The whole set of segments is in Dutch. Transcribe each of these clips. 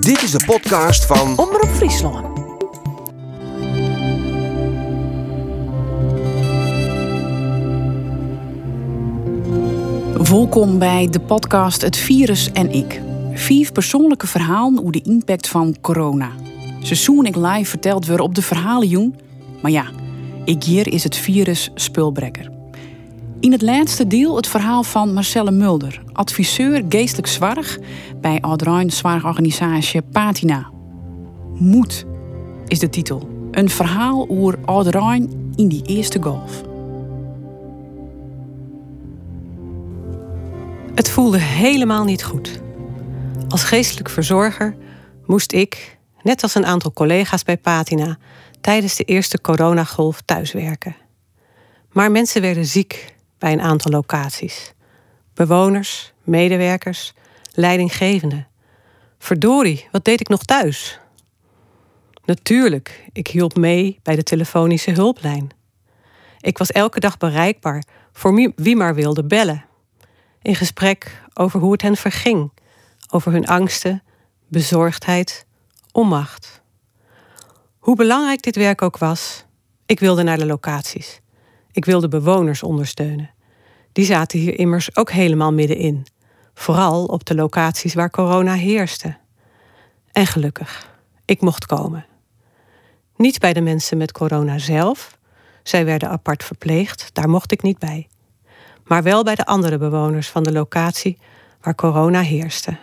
Dit is de podcast van Omroep Friesland. Welkom bij de podcast Het Virus en ik. Vier persoonlijke verhalen over de impact van corona. Seizoen ik live verteld weer op de verhalenjoen. Maar ja, ik hier is het virus spulbrekker. In het laatste deel het verhaal van Marcelle Mulder, adviseur geestelijk zwarg bij Adrijn Zwargorganisatie Patina. Moed is de titel. Een verhaal over Adrijn in die eerste golf. Het voelde helemaal niet goed. Als geestelijk verzorger moest ik, net als een aantal collega's bij Patina, tijdens de eerste coronagolf thuiswerken. Maar mensen werden ziek bij een aantal locaties. Bewoners, medewerkers, leidinggevenden. Verdorie, wat deed ik nog thuis? Natuurlijk, ik hielp mee bij de telefonische hulplijn. Ik was elke dag bereikbaar voor wie maar wilde bellen. In gesprek over hoe het hen verging, over hun angsten, bezorgdheid, onmacht. Hoe belangrijk dit werk ook was, ik wilde naar de locaties. Ik wilde bewoners ondersteunen. Die zaten hier immers ook helemaal middenin. Vooral op de locaties waar corona heerste. En gelukkig, ik mocht komen. Niet bij de mensen met corona zelf. Zij werden apart verpleegd, daar mocht ik niet bij. Maar wel bij de andere bewoners van de locatie waar corona heerste.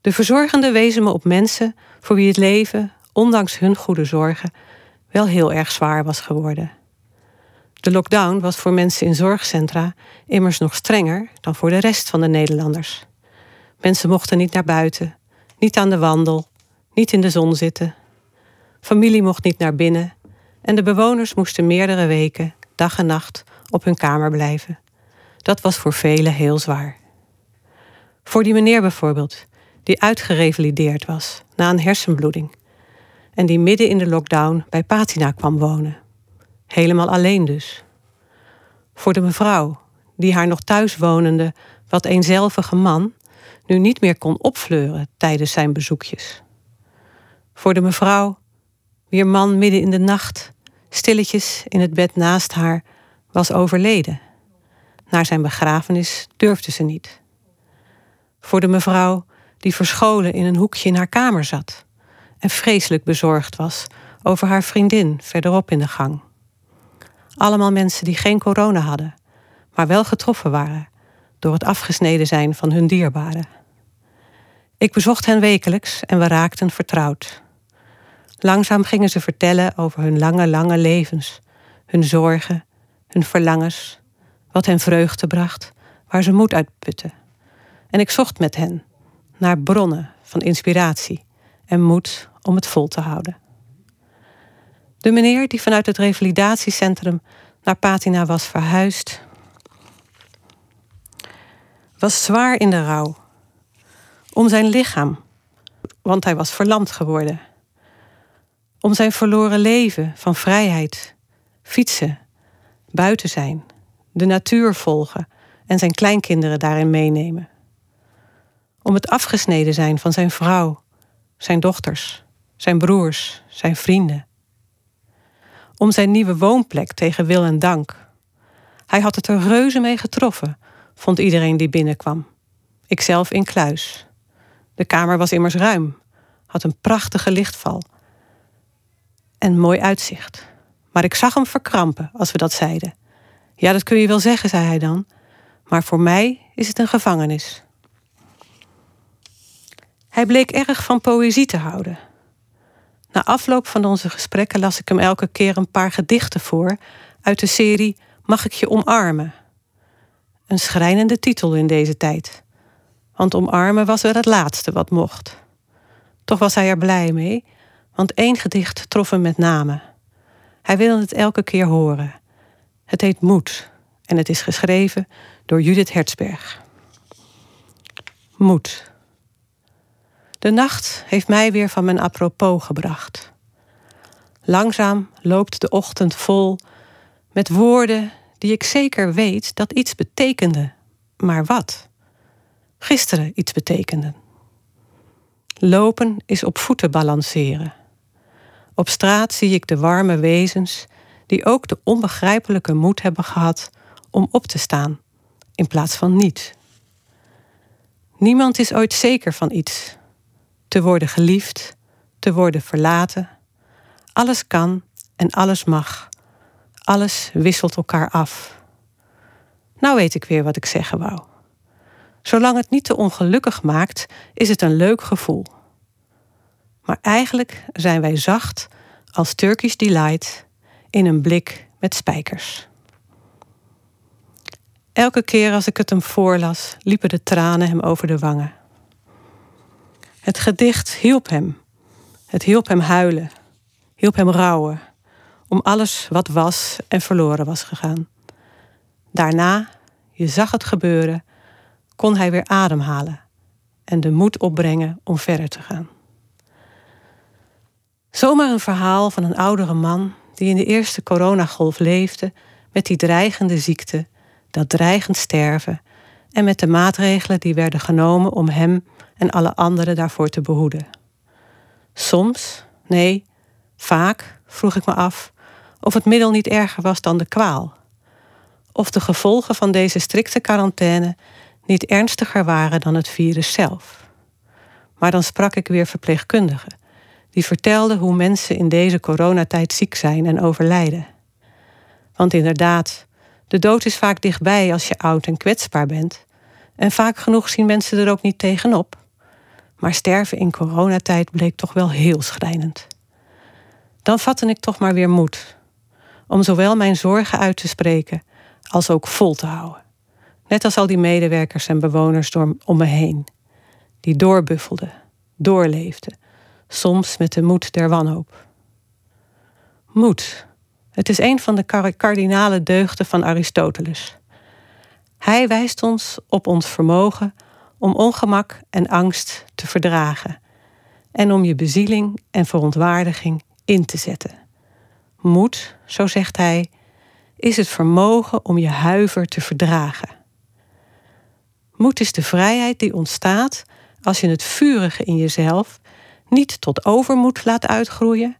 De verzorgenden wezen me op mensen voor wie het leven, ondanks hun goede zorgen, wel heel erg zwaar was geworden. De lockdown was voor mensen in zorgcentra immers nog strenger dan voor de rest van de Nederlanders. Mensen mochten niet naar buiten, niet aan de wandel, niet in de zon zitten. Familie mocht niet naar binnen en de bewoners moesten meerdere weken, dag en nacht, op hun kamer blijven. Dat was voor velen heel zwaar. Voor die meneer bijvoorbeeld, die uitgerevalideerd was na een hersenbloeding en die midden in de lockdown bij Patina kwam wonen. Helemaal alleen dus. Voor de mevrouw, die haar nog thuis wonende, wat eenzelvige man nu niet meer kon opfleuren tijdens zijn bezoekjes. Voor de mevrouw, wier man midden in de nacht, stilletjes in het bed naast haar, was overleden. Naar zijn begrafenis durfde ze niet. Voor de mevrouw die verscholen in een hoekje in haar kamer zat en vreselijk bezorgd was over haar vriendin verderop in de gang. Allemaal mensen die geen corona hadden, maar wel getroffen waren door het afgesneden zijn van hun dierbaren. Ik bezocht hen wekelijks en we raakten vertrouwd. Langzaam gingen ze vertellen over hun lange, lange levens, hun zorgen, hun verlangens, wat hen vreugde bracht, waar ze moed uit putten. En ik zocht met hen naar bronnen van inspiratie en moed om het vol te houden. De meneer die vanuit het revalidatiecentrum naar Patina was verhuisd, was zwaar in de rouw. Om zijn lichaam, want hij was verlamd geworden. Om zijn verloren leven van vrijheid, fietsen, buiten zijn, de natuur volgen en zijn kleinkinderen daarin meenemen. Om het afgesneden zijn van zijn vrouw, zijn dochters, zijn broers, zijn vrienden om zijn nieuwe woonplek tegen wil en dank. Hij had het er reuze mee getroffen, vond iedereen die binnenkwam. Ikzelf in kluis. De kamer was immers ruim, had een prachtige lichtval en mooi uitzicht. Maar ik zag hem verkrampen als we dat zeiden. Ja, dat kun je wel zeggen, zei hij dan, maar voor mij is het een gevangenis. Hij bleek erg van poëzie te houden. Na afloop van onze gesprekken las ik hem elke keer een paar gedichten voor uit de serie Mag ik je omarmen? Een schrijnende titel in deze tijd. Want omarmen was wel het laatste wat mocht. Toch was hij er blij mee, want één gedicht trof hem met name. Hij wilde het elke keer horen. Het heet Moed en het is geschreven door Judith Hertzberg. Moed. De nacht heeft mij weer van mijn apropos gebracht. Langzaam loopt de ochtend vol met woorden die ik zeker weet dat iets betekenden. Maar wat? Gisteren iets betekenden. Lopen is op voeten balanceren. Op straat zie ik de warme wezens die ook de onbegrijpelijke moed hebben gehad om op te staan in plaats van niet. Niemand is ooit zeker van iets. Te worden geliefd, te worden verlaten. Alles kan en alles mag. Alles wisselt elkaar af. Nou weet ik weer wat ik zeggen wou. Zolang het niet te ongelukkig maakt, is het een leuk gevoel. Maar eigenlijk zijn wij zacht als Turkish Delight in een blik met spijkers. Elke keer als ik het hem voorlas, liepen de tranen hem over de wangen. Het gedicht hielp hem. Het hielp hem huilen, hielp hem rouwen om alles wat was en verloren was gegaan. Daarna, je zag het gebeuren, kon hij weer ademhalen en de moed opbrengen om verder te gaan. Zomaar een verhaal van een oudere man die in de eerste coronagolf leefde met die dreigende ziekte, dat dreigend sterven en met de maatregelen die werden genomen om hem en alle anderen daarvoor te behoeden. Soms, nee, vaak vroeg ik me af of het middel niet erger was dan de kwaal. Of de gevolgen van deze strikte quarantaine niet ernstiger waren dan het virus zelf. Maar dan sprak ik weer verpleegkundigen, die vertelden hoe mensen in deze coronatijd ziek zijn en overlijden. Want inderdaad, de dood is vaak dichtbij als je oud en kwetsbaar bent. En vaak genoeg zien mensen er ook niet tegenop. Maar sterven in coronatijd bleek toch wel heel schrijnend. Dan vatte ik toch maar weer moed. Om zowel mijn zorgen uit te spreken als ook vol te houden. Net als al die medewerkers en bewoners door, om me heen. Die doorbuffelden, doorleefden. Soms met de moed der wanhoop. Moed. Het is een van de kardinale deugden van Aristoteles. Hij wijst ons op ons vermogen om ongemak en angst te verdragen en om je bezieling en verontwaardiging in te zetten. Moed, zo zegt hij, is het vermogen om je huiver te verdragen. Moed is de vrijheid die ontstaat als je het vurige in jezelf niet tot overmoed laat uitgroeien,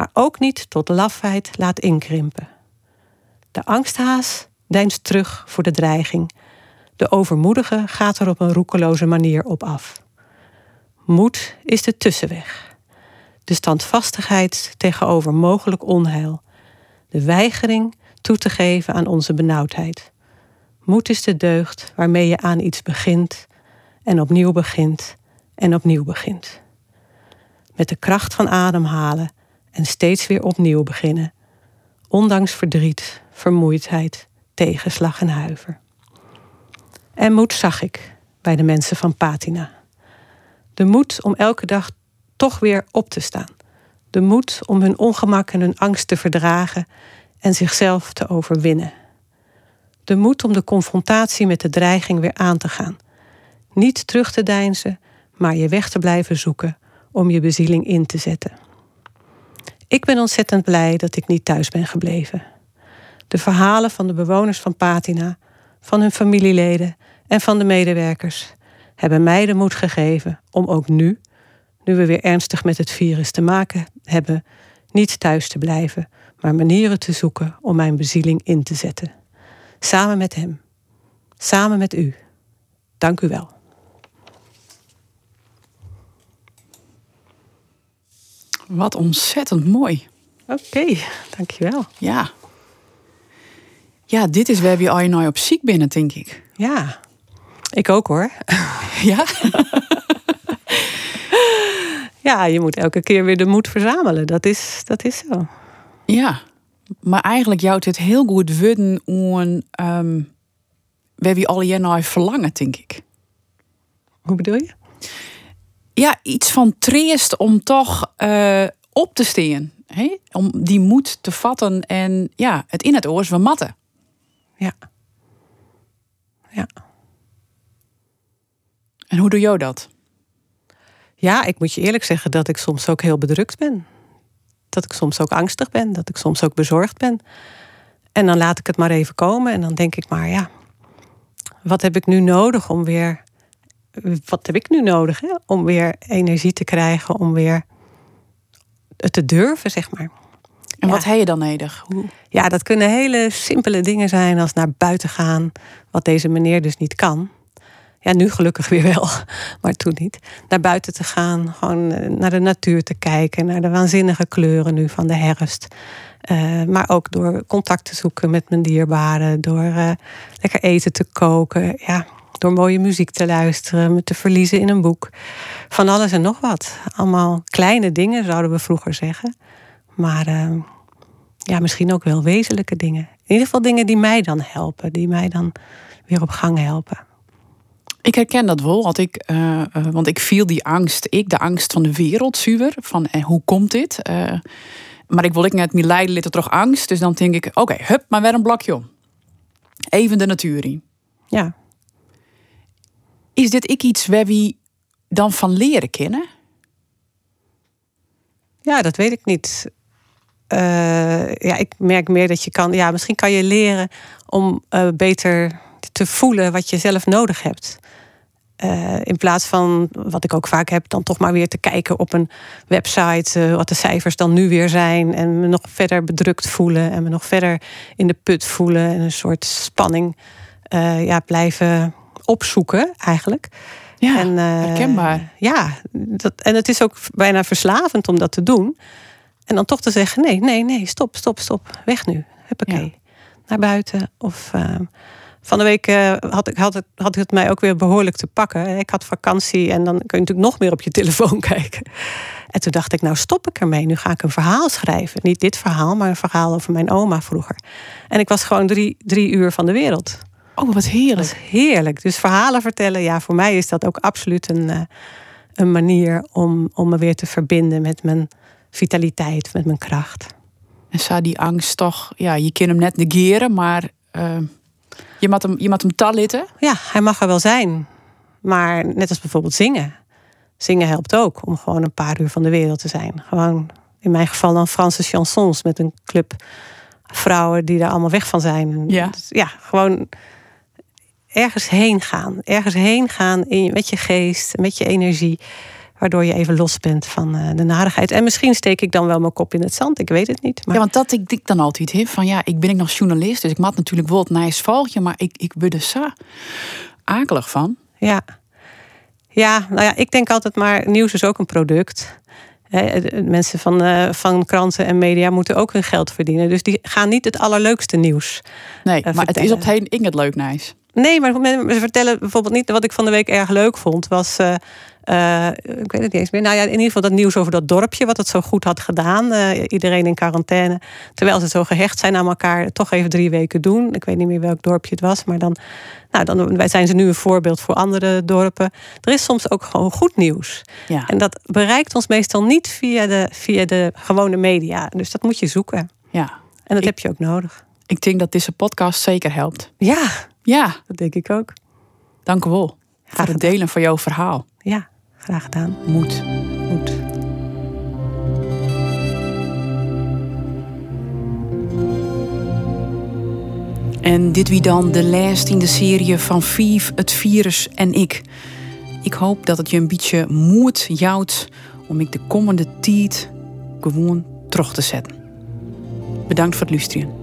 maar ook niet tot lafheid laat inkrimpen. De angsthaas deinst terug voor de dreiging de overmoedige gaat er op een roekeloze manier op af. Moed is de tussenweg. De standvastigheid tegenover mogelijk onheil. De weigering toe te geven aan onze benauwdheid. Moed is de deugd waarmee je aan iets begint en opnieuw begint en opnieuw begint. Met de kracht van ademhalen en steeds weer opnieuw beginnen. Ondanks verdriet, vermoeidheid, tegenslag en huiver. En moed zag ik bij de mensen van Patina. De moed om elke dag toch weer op te staan. De moed om hun ongemak en hun angst te verdragen en zichzelf te overwinnen. De moed om de confrontatie met de dreiging weer aan te gaan. Niet terug te deinzen, maar je weg te blijven zoeken om je bezieling in te zetten. Ik ben ontzettend blij dat ik niet thuis ben gebleven. De verhalen van de bewoners van Patina, van hun familieleden en van de medewerkers hebben mij de moed gegeven om ook nu, nu we weer ernstig met het virus te maken hebben, niet thuis te blijven, maar manieren te zoeken om mijn bezieling in te zetten. Samen met hem, samen met u. Dank u wel. Wat ontzettend mooi. Oké, okay, dankjewel. Ja. Ja, dit is waar je al je op ziek binnen, denk ik. Ja. Ik ook hoor. Ja? ja, je moet elke keer weer de moed verzamelen. Dat is, dat is zo. Ja, maar eigenlijk jouwt het heel goed worden om um, jaar naar verlangen, denk ik. Hoe bedoel je? Ja, iets van treest om toch uh, op te. Hè? Om die moed te vatten en ja, het in het oors van matten. Ja. Ja. En hoe doe jij dat? Ja, ik moet je eerlijk zeggen dat ik soms ook heel bedrukt ben. Dat ik soms ook angstig ben, dat ik soms ook bezorgd ben. En dan laat ik het maar even komen en dan denk ik maar, ja, wat heb ik nu nodig om weer, wat heb ik nu nodig hè? om weer energie te krijgen, om weer het te durven, zeg maar. En wat heb je dan nodig? Hoe? Ja, dat kunnen hele simpele dingen zijn als naar buiten gaan, wat deze meneer dus niet kan. Ja, nu gelukkig weer wel, maar toen niet. Naar buiten te gaan, gewoon eh, naar de natuur te kijken, naar de waanzinnige kleuren nu van de herfst. Uh, maar ook door contact te zoeken met mijn dierbaren, door uh, lekker eten te koken, ja, door mooie muziek te luisteren, me te verliezen in een boek. Van alles en nog wat. Allemaal kleine dingen, zouden we vroeger zeggen. Maar uh, ja, misschien ook wel wezenlijke dingen. In ieder geval dingen die mij dan helpen, die mij dan weer op gang helpen. Ik herken dat wel, want ik, uh, uh, want ik viel die angst, ik de angst van de wereld, zuur, van eh, hoe komt dit? maar ik wil ik net mijn lijden toch angst, dus dan denk ik, oké, okay, hup, maar weer een blokje om. Even de natuur in. Ja. Is dit ik iets waar we dan van leren kennen? Ja, dat weet ik niet. ja, ik merk meer dat je kan, ja, misschien kan je leren om beter te voelen wat je zelf nodig hebt. Uh, in plaats van, wat ik ook vaak heb, dan toch maar weer te kijken op een website, wat de cijfers dan nu weer zijn. En me nog verder bedrukt voelen en me nog verder in de put voelen. En een soort spanning ja, blijven opzoeken, eigenlijk. Ja, en, herkenbaar. Ja, dat, en het is ook bijna verslavend om dat te doen. En dan toch te zeggen: nee, nee, nee, stop, stop, stop. Weg nu. Huppakee. Ja. Naar buiten. Of ehm, van de week uh, had, ik, had, het, had het mij ook weer behoorlijk te pakken. Ik had vakantie en dan kun je natuurlijk nog meer op je telefoon kijken. En toen dacht ik, nou stop ik ermee. Nu ga ik een verhaal schrijven. Niet dit verhaal, maar een verhaal over mijn oma vroeger. En ik was gewoon drie, drie uur van de wereld. Oh, wat heerlijk. Dat heerlijk. Dus verhalen vertellen, ja, voor mij is dat ook absoluut een, uh, een manier om, om me weer te verbinden met mijn vitaliteit, met mijn kracht. En zou die angst toch, ja, je kunt hem net negeren, maar uh, je moet hem, je moet hem talitten? Ja, hij mag er wel zijn. Maar net als bijvoorbeeld zingen. Zingen helpt ook om gewoon een paar uur van de wereld te zijn. Gewoon in mijn geval dan Franse chansons met een club vrouwen die daar allemaal weg van zijn. Ja, dus ja gewoon ergens heen gaan. Ergens heen gaan in, met je geest, met je energie. Waardoor je even los bent van uh, de narigheid. En misschien steek ik dan wel mijn kop in het zand. Ik weet het niet. Maar... Ja, want dat ik, ik dan altijd heb. Van ja, ik ben ik nog journalist. Dus ik maak natuurlijk wel het nice valtje. Maar ik, ik ben er zo akelig van. Ja. Ja, nou ja, ik denk altijd maar... Nieuws is ook een product. mensen van, uh, van kranten en media moeten ook hun geld verdienen. Dus die gaan niet het allerleukste nieuws. Nee, uh, maar het is op het heen ik het leuk nice. Nee, maar ze vertellen bijvoorbeeld niet. Wat ik van de week erg leuk vond, was. Uh, uh, ik weet het niet eens meer. Nou ja, in ieder geval dat nieuws over dat dorpje, wat het zo goed had gedaan. Uh, iedereen in quarantaine. Terwijl ze zo gehecht zijn aan elkaar, toch even drie weken doen. Ik weet niet meer welk dorpje het was, maar dan. Nou, dan wij zijn ze nu een voorbeeld voor andere dorpen. Er is soms ook gewoon goed nieuws. Ja. En dat bereikt ons meestal niet via de, via de gewone media. Dus dat moet je zoeken. Ja. En dat ik, heb je ook nodig. Ik denk dat deze podcast zeker helpt. Ja, ja, dat denk ik ook. Dank u wel voor het delen van jouw verhaal. Ja, graag gedaan. Moet. Moet. En dit wie dan de laatste in de serie van Vief, het virus en ik. Ik hoop dat het je een beetje moed jouwt om ik de komende tijd gewoon terug te zetten. Bedankt voor het luisteren.